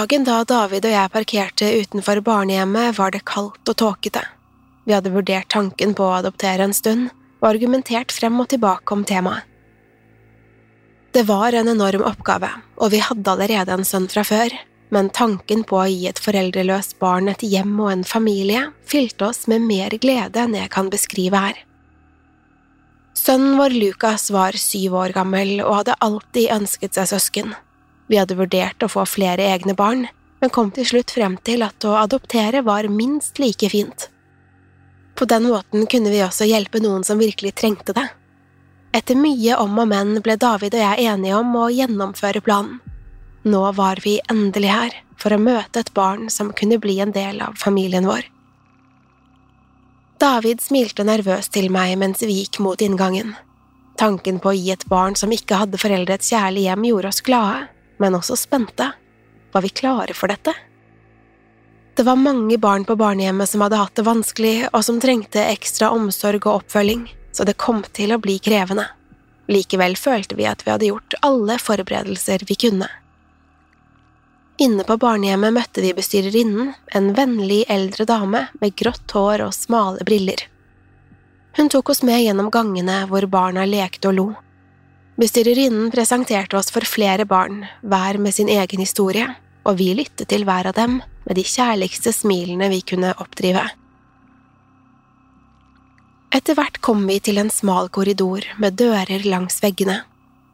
Dagen da David og jeg parkerte utenfor barnehjemmet, var det kaldt og tåkete. Vi hadde vurdert tanken på å adoptere en stund, og argumentert frem og tilbake om temaet. Det var en enorm oppgave, og vi hadde allerede en sønn fra før, men tanken på å gi et foreldreløst barn et hjem og en familie fylte oss med mer glede enn jeg kan beskrive her. Sønnen vår Lukas var syv år gammel og hadde alltid ønsket seg søsken. Vi hadde vurdert å få flere egne barn, men kom til slutt frem til at å adoptere var minst like fint. På den måten kunne vi også hjelpe noen som virkelig trengte det. Etter mye om og men ble David og jeg enige om å gjennomføre planen. Nå var vi endelig her for å møte et barn som kunne bli en del av familien vår. David smilte nervøst til meg mens vi gikk mot inngangen. Tanken på å gi et barn som ikke hadde foreldrets kjærlige hjem, gjorde oss glade, men også spente. Var vi klare for dette? Det var mange barn på barnehjemmet som hadde hatt det vanskelig, og som trengte ekstra omsorg og oppfølging, så det kom til å bli krevende. Likevel følte vi at vi hadde gjort alle forberedelser vi kunne. Inne på barnehjemmet møtte vi bestyrerinnen, en vennlig eldre dame med grått hår og smale briller. Hun tok oss med gjennom gangene hvor barna lekte og lo. Bestyrerinnen presenterte oss for flere barn, hver med sin egen historie, og vi lyttet til hver av dem med de kjærligste smilene vi kunne oppdrive. Etter hvert kom vi til en smal korridor med dører langs veggene.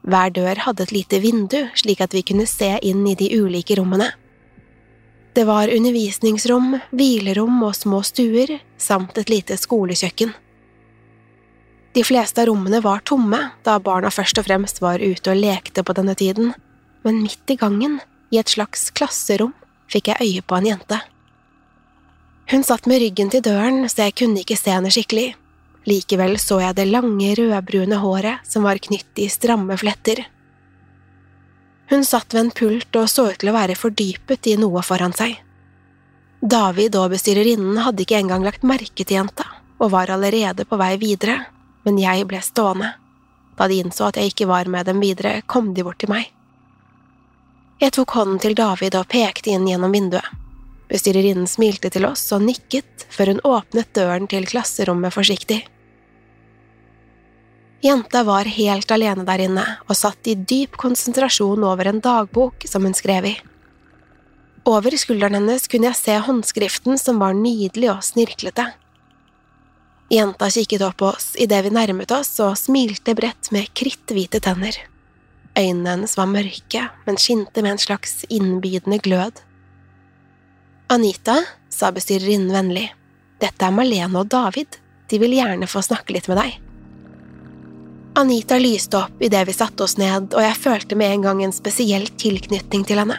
Hver dør hadde et lite vindu, slik at vi kunne se inn i de ulike rommene. Det var undervisningsrom, hvilerom og små stuer, samt et lite skolekjøkken. De fleste av rommene var tomme, da barna først og fremst var ute og lekte på denne tiden, men midt i gangen, i et slags klasserom, fikk jeg øye på en jente. Hun satt med ryggen til døren, så jeg kunne ikke se henne skikkelig. Likevel så jeg det lange, rødbrune håret som var knytt i stramme fletter. Hun satt ved en pult og så ut til å være fordypet i noe foran seg. David og bestyrerinnen hadde ikke engang lagt merke til jenta, og var allerede på vei videre, men jeg ble stående. Da de innså at jeg ikke var med dem videre, kom de bort til meg. Jeg tok hånden til David og pekte inn gjennom vinduet. Bestyrerinnen smilte til oss og nikket før hun åpnet døren til klasserommet forsiktig. Jenta var helt alene der inne og satt i dyp konsentrasjon over en dagbok som hun skrev i. Over skulderen hennes kunne jeg se håndskriften som var nydelig og snirklete. Jenta kikket opp på oss idet vi nærmet oss og smilte bredt med kritthvite tenner. Øynene hennes var mørke, men skinte med en slags innbydende glød. Anita, sa bestyrerinnen vennlig, dette er Malene og David, de vil gjerne få snakke litt med deg. Anita lyste opp idet vi satte oss ned, og jeg følte med en gang en spesiell tilknytning til henne.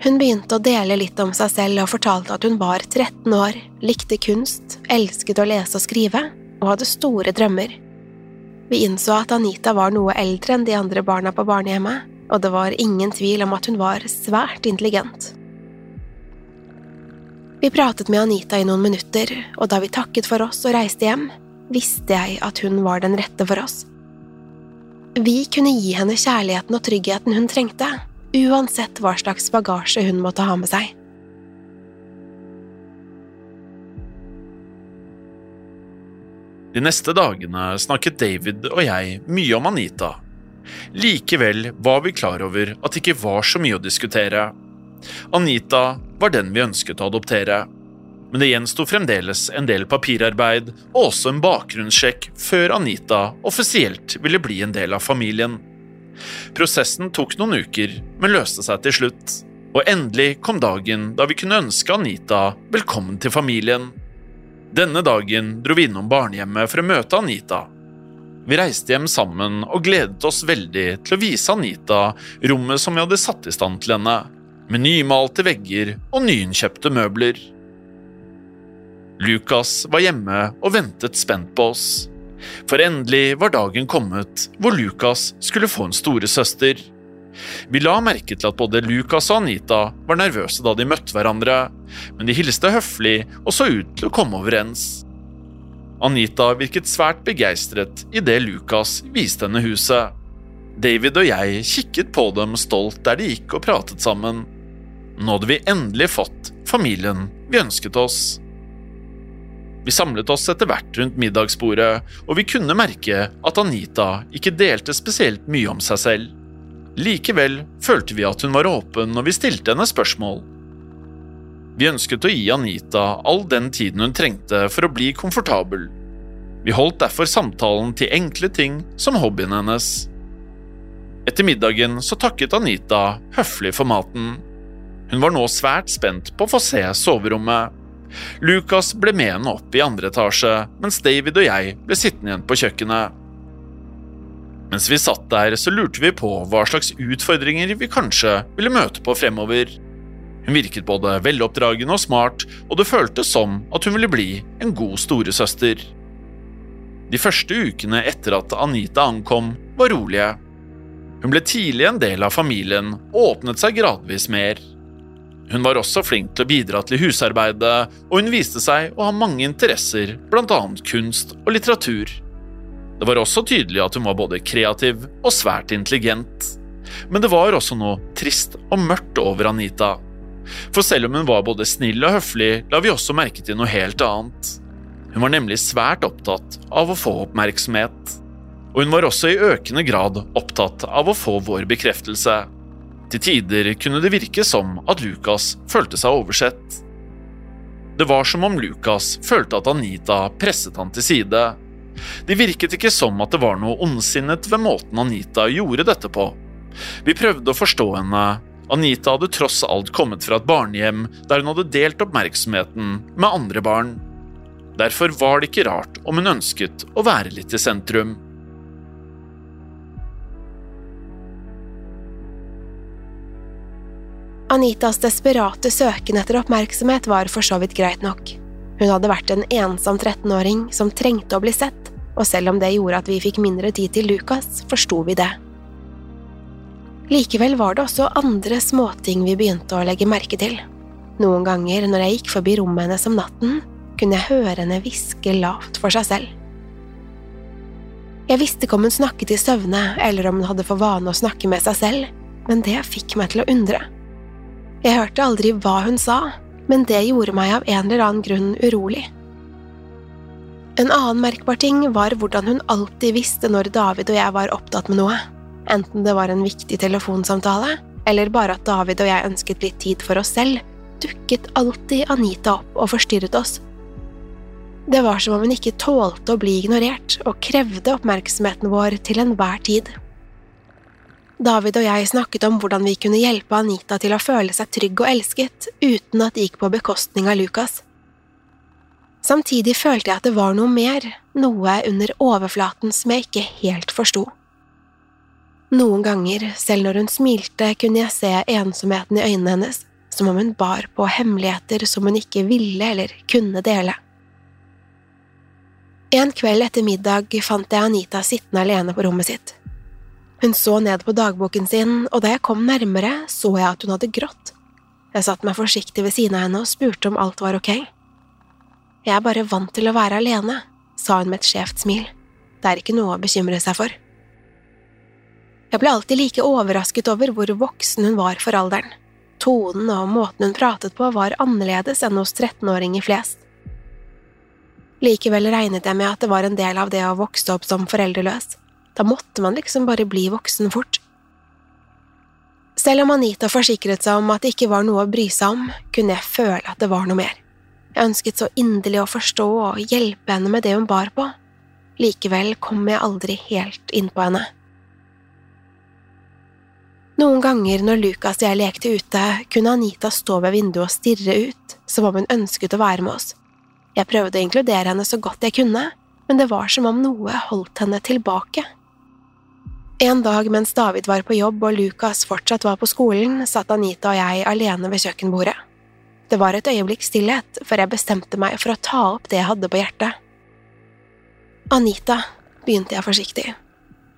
Hun begynte å dele litt om seg selv og fortalte at hun var 13 år, likte kunst, elsket å lese og skrive, og hadde store drømmer. Vi innså at Anita var noe eldre enn de andre barna på barnehjemmet, og det var ingen tvil om at hun var svært intelligent. Vi pratet med Anita i noen minutter, og da vi takket for oss og reiste hjem, visste jeg at hun var den rette for oss. Vi kunne gi henne kjærligheten og tryggheten hun trengte, uansett hva slags bagasje hun måtte ha med seg. De neste dagene snakket David og jeg mye om Anita. Likevel var vi klar over at det ikke var så mye å diskutere. Anita var den vi ønsket å adoptere. Men det gjensto fremdeles en del papirarbeid og også en bakgrunnssjekk før Anita offisielt ville bli en del av familien. Prosessen tok noen uker, men løste seg til slutt. Og endelig kom dagen da vi kunne ønske Anita velkommen til familien. Denne dagen dro vi innom barnehjemmet for å møte Anita. Vi reiste hjem sammen og gledet oss veldig til å vise Anita rommet som vi hadde satt i stand til henne, med nymalte vegger og nyinnkjøpte møbler. Lukas var hjemme og ventet spent på oss. For endelig var dagen kommet hvor Lukas skulle få en storesøster. Vi la merke til at både Lukas og Anita var nervøse da de møtte hverandre, men de hilste høflig og så ut til å komme overens. Anita virket svært begeistret idet Lukas viste henne huset. David og jeg kikket på dem stolt der de gikk og pratet sammen. Nå hadde vi endelig fått familien vi ønsket oss. Vi samlet oss etter hvert rundt middagsbordet, og vi kunne merke at Anita ikke delte spesielt mye om seg selv. Likevel følte vi at hun var åpen når vi stilte henne spørsmål. Vi ønsket å gi Anita all den tiden hun trengte for å bli komfortabel. Vi holdt derfor samtalen til enkle ting som hobbyen hennes. Etter middagen så takket Anita høflig for maten. Hun var nå svært spent på å få se soverommet. Lucas ble med henne opp i andre etasje, mens David og jeg ble sittende igjen på kjøkkenet. Mens vi satt der, så lurte vi på hva slags utfordringer vi kanskje ville møte på fremover. Hun virket både veloppdragen og smart, og det føltes som at hun ville bli en god storesøster. De første ukene etter at Anita ankom, var rolige. Hun ble tidlig en del av familien og åpnet seg gradvis mer. Hun var også flink til å bidra til husarbeidet, og hun viste seg å ha mange interesser, bl.a. kunst og litteratur. Det var også tydelig at hun var både kreativ og svært intelligent. Men det var også noe trist og mørkt over Anita. For selv om hun var både snill og høflig, la vi også merke til noe helt annet. Hun var nemlig svært opptatt av å få oppmerksomhet. Og hun var også i økende grad opptatt av å få vår bekreftelse. Til tider kunne det virke som at Lucas følte seg oversett. Det var som om Lucas følte at Anita presset han til side, det virket ikke som at det var noe ondsinnet ved måten Anita gjorde dette på. Vi prøvde å forstå henne. Anita hadde tross alt kommet fra et barnehjem der hun hadde delt oppmerksomheten med andre barn. Derfor var det ikke rart om hun ønsket å være litt i sentrum. Anitas desperate søken etter oppmerksomhet var for så vidt greit nok. Hun hadde vært en ensom 13-åring som trengte å bli sett, og selv om det gjorde at vi fikk mindre tid til Lukas, forsto vi det. Likevel var det også andre småting vi begynte å legge merke til. Noen ganger når jeg gikk forbi rommet hennes om natten, kunne jeg høre henne hviske lavt for seg selv. Jeg visste ikke om hun snakket i søvne, eller om hun hadde for vane å snakke med seg selv, men det fikk meg til å undre. Jeg hørte aldri hva hun sa, men det gjorde meg av en eller annen grunn urolig. En annen merkbar ting var hvordan hun alltid visste når David og jeg var opptatt med noe, enten det var en viktig telefonsamtale, eller bare at David og jeg ønsket litt tid for oss selv, dukket alltid Anita opp og forstyrret oss. Det var som om hun ikke tålte å bli ignorert, og krevde oppmerksomheten vår til enhver tid. David og jeg snakket om hvordan vi kunne hjelpe Anita til å føle seg trygg og elsket, uten at det gikk på bekostning av Lukas. Samtidig følte jeg at det var noe mer, noe under overflaten som jeg ikke helt forsto. Noen ganger, selv når hun smilte, kunne jeg se ensomheten i øynene hennes, som om hun bar på hemmeligheter som hun ikke ville eller kunne dele. En kveld etter middag fant jeg Anita sittende alene på rommet sitt. Hun så ned på dagboken sin, og da jeg kom nærmere, så jeg at hun hadde grått. Jeg satte meg forsiktig ved siden av henne og spurte om alt var ok. Jeg er bare vant til å være alene, sa hun med et skjevt smil. Det er ikke noe å bekymre seg for. Jeg ble alltid like overrasket over hvor voksen hun var for alderen. Tonen og måten hun pratet på var annerledes enn hos 13-åringer flest. Likevel regnet jeg med at det var en del av det å vokse opp som foreldreløs. Da måtte man liksom bare bli voksen fort. Selv om Anita forsikret seg om at det ikke var noe å bry seg om, kunne jeg føle at det var noe mer. Jeg ønsket så inderlig å forstå og hjelpe henne med det hun bar på. Likevel kom jeg aldri helt innpå henne. Noen ganger når Lukas og jeg lekte ute, kunne Anita stå ved vinduet og stirre ut, som om hun ønsket å være med oss. Jeg prøvde å inkludere henne så godt jeg kunne, men det var som om noe holdt henne tilbake. En dag mens David var på jobb og Lukas fortsatt var på skolen, satt Anita og jeg alene ved kjøkkenbordet. Det var et øyeblikks stillhet før jeg bestemte meg for å ta opp det jeg hadde på hjertet. Anita, begynte jeg forsiktig,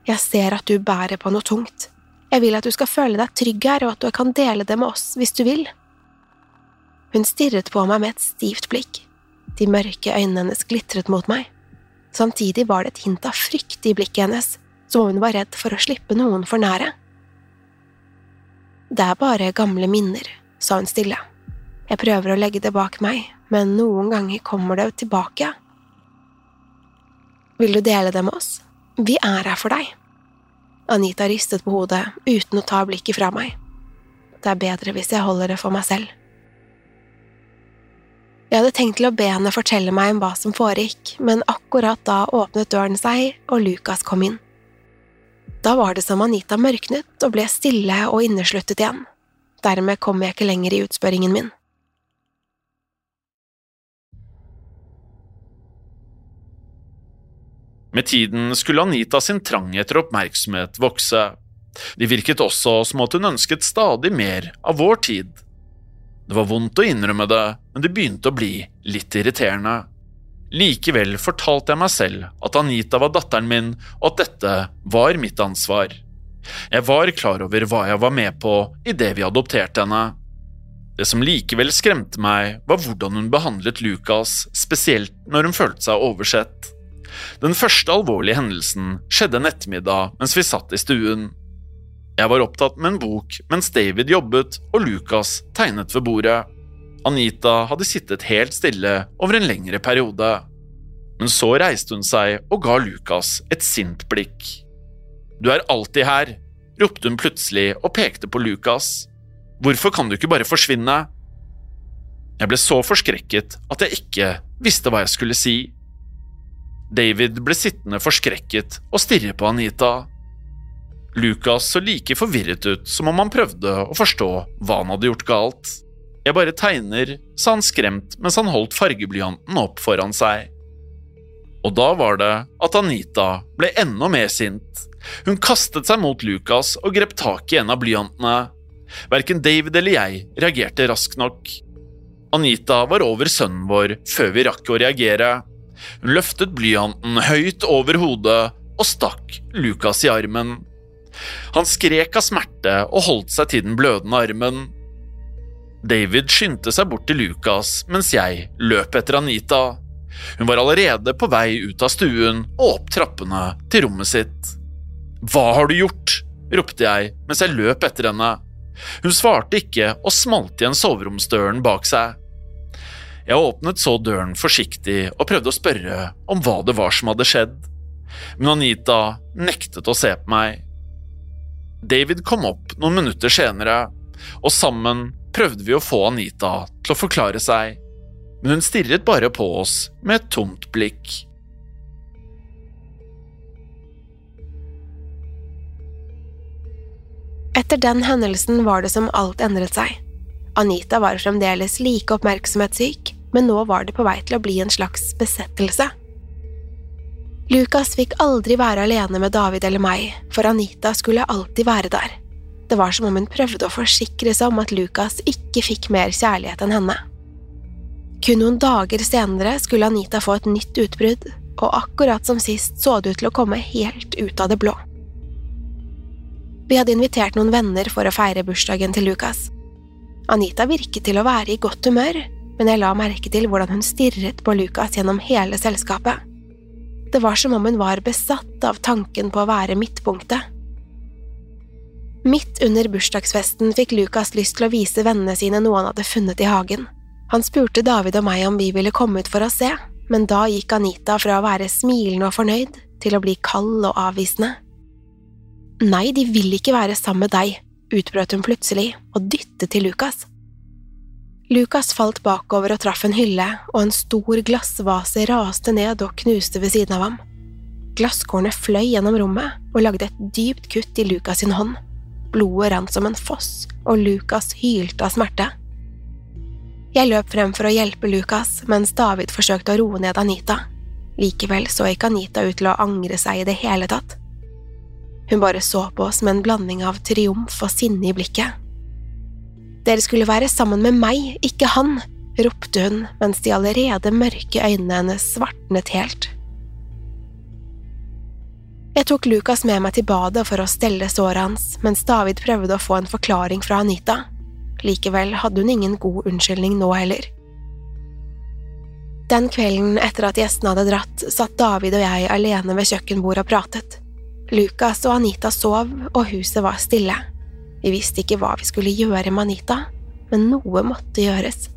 jeg ser at du bærer på noe tungt. Jeg vil at du skal føle deg trygg her, og at du kan dele det med oss hvis du vil. Hun stirret på meg med et stivt blikk. De mørke øynene hennes glitret mot meg. Samtidig var det et hint av frykt i blikket hennes, som om hun var redd for å slippe noen for nære. Det er bare gamle minner, sa hun stille. Jeg prøver å legge det bak meg, men noen ganger kommer det tilbake. Vil du dele det med oss? Vi er her for deg. Anita ristet på hodet uten å ta blikket fra meg. Det er bedre hvis jeg holder det for meg selv. Jeg hadde tenkt til å be henne fortelle meg om hva som foregikk, men akkurat da åpnet døren seg, og Lukas kom inn. Da var det som Anita mørknet og ble stille og innesluttet igjen. Dermed kom jeg ikke lenger i utspørringen min. Med tiden skulle Anita sin trang etter oppmerksomhet vokse. Det virket også som at hun ønsket stadig mer av vår tid. Det var vondt å innrømme det, men det begynte å bli litt irriterende. Likevel fortalte jeg meg selv at Anita var datteren min, og at dette var mitt ansvar. Jeg var klar over hva jeg var med på idet vi adopterte henne. Det som likevel skremte meg, var hvordan hun behandlet Lucas, spesielt når hun følte seg oversett. Den første alvorlige hendelsen skjedde en ettermiddag mens vi satt i stuen. Jeg var opptatt med en bok mens David jobbet og Lucas tegnet ved bordet. Anita hadde sittet helt stille over en lengre periode. Men så reiste hun seg og ga Lucas et sint blikk. Du er alltid her, ropte hun plutselig og pekte på Lucas. Hvorfor kan du ikke bare forsvinne? Jeg ble så forskrekket at jeg ikke visste hva jeg skulle si. David ble sittende forskrekket og stirre på Anita. Lucas så like forvirret ut som om han prøvde å forstå hva han hadde gjort galt. Jeg bare tegner, sa han skremt mens han holdt fargeblyanten opp foran seg. Og da var det at Anita ble enda mer sint. Hun kastet seg mot Lucas og grep tak i en av blyantene. Verken David eller jeg reagerte raskt nok. Anita var over sønnen vår før vi rakk å reagere. Hun løftet blyanten høyt over hodet og stakk Lucas i armen. Han skrek av smerte og holdt seg til den blødende armen. David skyndte seg bort til Lucas mens jeg løp etter Anita. Hun var allerede på vei ut av stuen og opp trappene til rommet sitt. Hva har du gjort? ropte jeg mens jeg løp etter henne. Hun svarte ikke og smalt igjen soveromsdøren bak seg. Jeg åpnet så døren forsiktig og prøvde å spørre om hva det var som hadde skjedd, men Anita nektet å se på meg. David kom opp noen minutter senere, og sammen prøvde vi å få Anita til å forklare seg, men hun stirret bare på oss med et tomt blikk. Etter den hendelsen var det som alt endret seg. Anita var fremdeles like oppmerksomhetssyk, men nå var det på vei til å bli en slags besettelse. Lucas fikk aldri være alene med David eller meg, for Anita skulle alltid være der. Det var som om hun prøvde å forsikre seg om at Lucas ikke fikk mer kjærlighet enn henne. Kun noen dager senere skulle Anita få et nytt utbrudd, og akkurat som sist så det ut til å komme helt ut av det blå. Vi hadde invitert noen venner for å feire bursdagen til Lucas. Anita virket til å være i godt humør, men jeg la merke til hvordan hun stirret på Lucas gjennom hele selskapet. Det var som om hun var besatt av tanken på å være midtpunktet. Midt under bursdagsfesten fikk Lukas lyst til å vise vennene sine noe han hadde funnet i hagen. Han spurte David og meg om vi ville komme ut for å se, men da gikk Anita fra å være smilende og fornøyd til å bli kald og avvisende. Nei, de vil ikke være sammen med deg, utbrøt hun plutselig og dyttet til Lukas. Lukas falt bakover og traff en hylle, og en stor glassvase raste ned og knuste ved siden av ham. Glasskårene fløy gjennom rommet og lagde et dypt kutt i Lukas sin hånd. Blodet rant som en foss, og Lucas hylte av smerte. Jeg løp frem for å hjelpe Lucas, mens David forsøkte å roe ned Anita. Likevel så ikke Anita ut til å angre seg i det hele tatt. Hun bare så på oss med en blanding av triumf og sinne i blikket. Dere skulle være sammen med meg, ikke han, ropte hun mens de allerede mørke øynene hennes svartnet helt. Jeg tok Lukas med meg til badet for å stelle såret hans, mens David prøvde å få en forklaring fra Anita. Likevel hadde hun ingen god unnskyldning nå heller. Den kvelden etter at gjestene hadde dratt, satt David og jeg alene ved kjøkkenbordet og pratet. Lukas og Anita sov, og huset var stille. Vi visste ikke hva vi skulle gjøre med Anita, men noe måtte gjøres.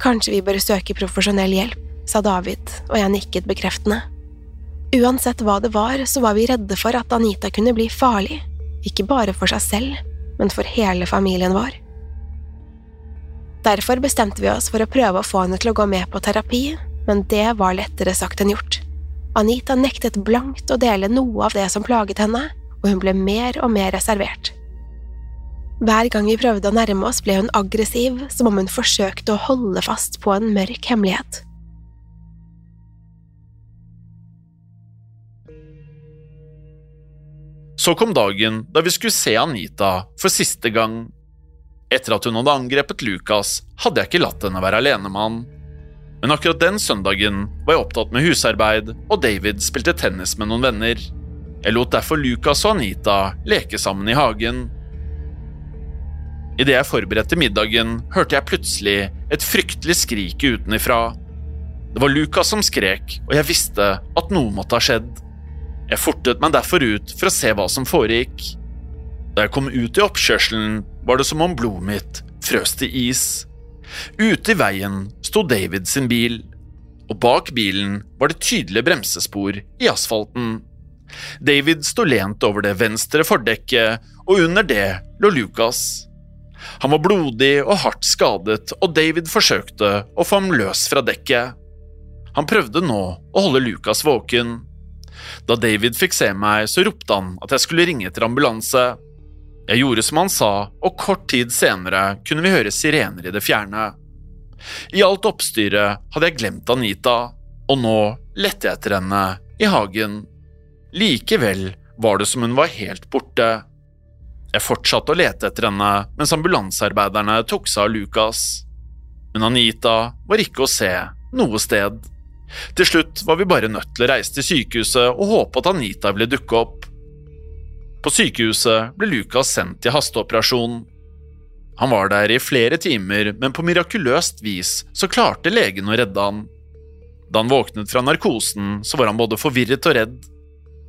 Kanskje vi bør søke profesjonell hjelp, sa David, og jeg nikket bekreftende. Uansett hva det var, så var vi redde for at Anita kunne bli farlig, ikke bare for seg selv, men for hele familien vår. Derfor bestemte vi oss for å prøve å få henne til å gå med på terapi, men det var lettere sagt enn gjort. Anita nektet blankt å dele noe av det som plaget henne, og hun ble mer og mer reservert. Hver gang vi prøvde å nærme oss, ble hun aggressiv, som om hun forsøkte å holde fast på en mørk hemmelighet. Så kom dagen da vi skulle se Anita for siste gang. Etter at hun hadde angrepet Lucas, hadde jeg ikke latt henne være alene med han. Men akkurat den søndagen var jeg opptatt med husarbeid, og David spilte tennis med noen venner. Jeg lot derfor Lucas og Anita leke sammen i hagen. Idet jeg forberedte middagen, hørte jeg plutselig et fryktelig skrik utenifra. Det var Lucas som skrek, og jeg visste at noe måtte ha skjedd. Jeg fortet meg derfor ut for å se hva som foregikk. Da jeg kom ut i oppkjørselen, var det som om blodet mitt frøs til is. Ute i veien sto David sin bil, og bak bilen var det tydelige bremsespor i asfalten. David sto lent over det venstre fordekket, og under det lå Lucas. Han var blodig og hardt skadet, og David forsøkte å få ham løs fra dekket. Han prøvde nå å holde Lucas våken. Da David fikk se meg, så ropte han at jeg skulle ringe etter ambulanse. Jeg gjorde som han sa, og kort tid senere kunne vi høre sirener i det fjerne. I alt oppstyret hadde jeg glemt Anita, og nå lette jeg etter henne i hagen. Likevel var det som hun var helt borte. Jeg fortsatte å lete etter henne mens ambulansearbeiderne tok seg av Lucas. Men Anita var ikke å se noe sted. Til slutt var vi bare nødt til å reise til sykehuset og håpe at Anita ville dukke opp. På sykehuset ble Lucas sendt til hasteoperasjon. Han var der i flere timer, men på mirakuløst vis så klarte legen å redde han. Da han våknet fra narkosen, så var han både forvirret og redd.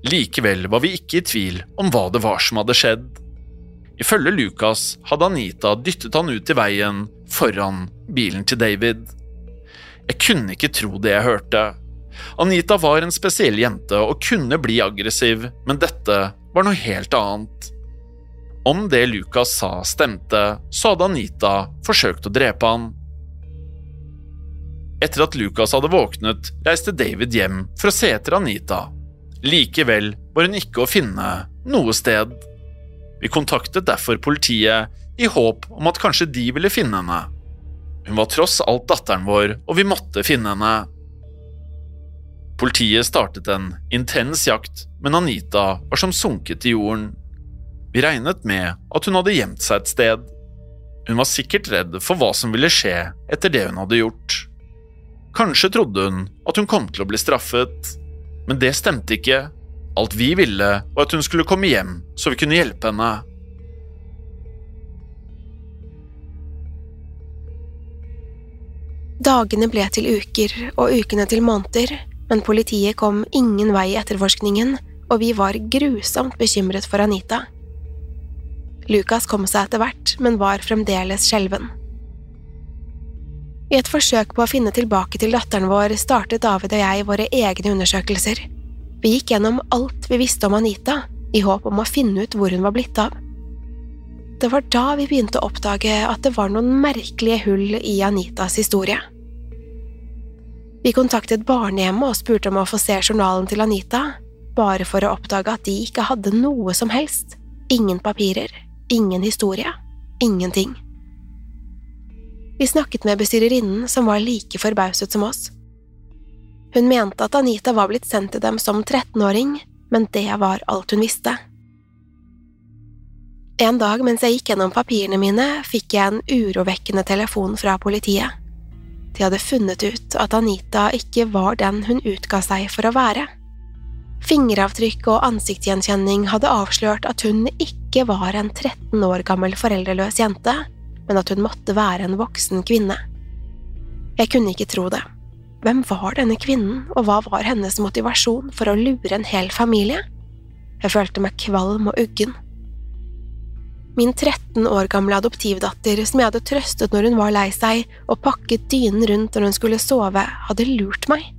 Likevel var vi ikke i tvil om hva det var som hadde skjedd. Ifølge Lucas hadde Anita dyttet han ut i veien foran bilen til David. Jeg kunne ikke tro det jeg hørte. Anita var en spesiell jente og kunne bli aggressiv, men dette var noe helt annet. Om det Lucas sa stemte, så hadde Anita forsøkt å drepe han. Etter at Lucas hadde våknet, reiste David hjem for å se etter Anita. Likevel var hun ikke å finne noe sted. Vi kontaktet derfor politiet i håp om at kanskje de ville finne henne. Hun var tross alt datteren vår, og vi måtte finne henne. Politiet startet en intens jakt, men Anita var som sunket i jorden. Vi regnet med at hun hadde gjemt seg et sted. Hun var sikkert redd for hva som ville skje etter det hun hadde gjort. Kanskje trodde hun at hun kom til å bli straffet, men det stemte ikke. Alt vi ville, var at hun skulle komme hjem, så vi kunne hjelpe henne. Dagene ble til uker og ukene til måneder, men politiet kom ingen vei i etterforskningen, og vi var grusomt bekymret for Anita. Lucas kom seg etter hvert, men var fremdeles skjelven. I et forsøk på å finne tilbake til datteren vår startet David og jeg våre egne undersøkelser. Vi gikk gjennom alt vi visste om Anita, i håp om å finne ut hvor hun var blitt av. Det var da vi begynte å oppdage at det var noen merkelige hull i Anitas historie. Vi kontaktet barnehjemmet og spurte om å få se journalen til Anita, bare for å oppdage at de ikke hadde noe som helst, ingen papirer, ingen historie, ingenting. Vi snakket med bestyrerinnen, som var like forbauset som oss. Hun mente at Anita var blitt sendt til dem som 13-åring, men det var alt hun visste. En dag mens jeg gikk gjennom papirene mine, fikk jeg en urovekkende telefon fra politiet. De hadde funnet ut at Anita ikke var den hun utga seg for å være. Fingeravtrykk og ansiktsgjenkjenning hadde avslørt at hun ikke var en 13 år gammel foreldreløs jente, men at hun måtte være en voksen kvinne. Jeg kunne ikke tro det. Hvem var denne kvinnen, og hva var hennes motivasjon for å lure en hel familie? Jeg følte meg kvalm og uggen. Min 13 år gamle adoptivdatter, som jeg hadde trøstet når hun var lei seg og pakket dynen rundt når hun skulle sove, hadde lurt meg.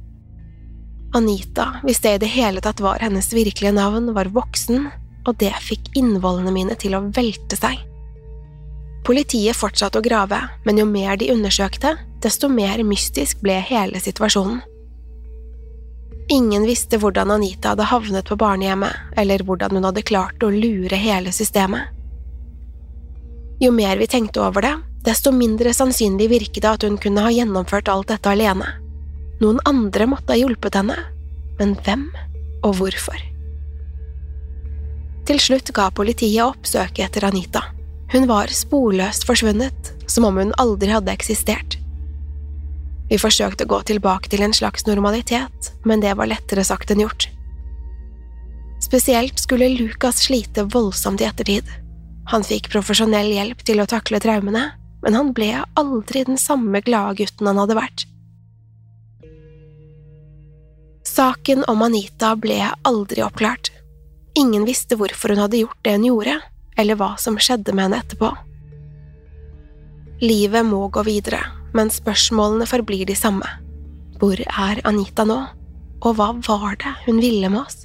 Anita, hvis det i det hele tatt var hennes virkelige navn, var voksen, og det fikk innvollene mine til å velte seg. Politiet fortsatte å grave, men jo mer de undersøkte, desto mer mystisk ble hele situasjonen. Ingen visste hvordan Anita hadde havnet på barnehjemmet, eller hvordan hun hadde klart å lure hele systemet. Jo mer vi tenkte over det, desto mindre sannsynlig virket det at hun kunne ha gjennomført alt dette alene. Noen andre måtte ha hjulpet henne, men hvem og hvorfor? Til slutt ga politiet opp søket etter Anita. Hun var sporløst forsvunnet, som om hun aldri hadde eksistert. Vi forsøkte å gå tilbake til en slags normalitet, men det var lettere sagt enn gjort. Spesielt skulle Lucas slite voldsomt i ettertid. Han fikk profesjonell hjelp til å takle traumene, men han ble aldri den samme glade gutten han hadde vært. Saken om Anita ble aldri oppklart. Ingen visste hvorfor hun hadde gjort det hun gjorde, eller hva som skjedde med henne etterpå. Livet må gå videre, men spørsmålene forblir de samme. Hvor er Anita nå, og hva var det hun ville med oss?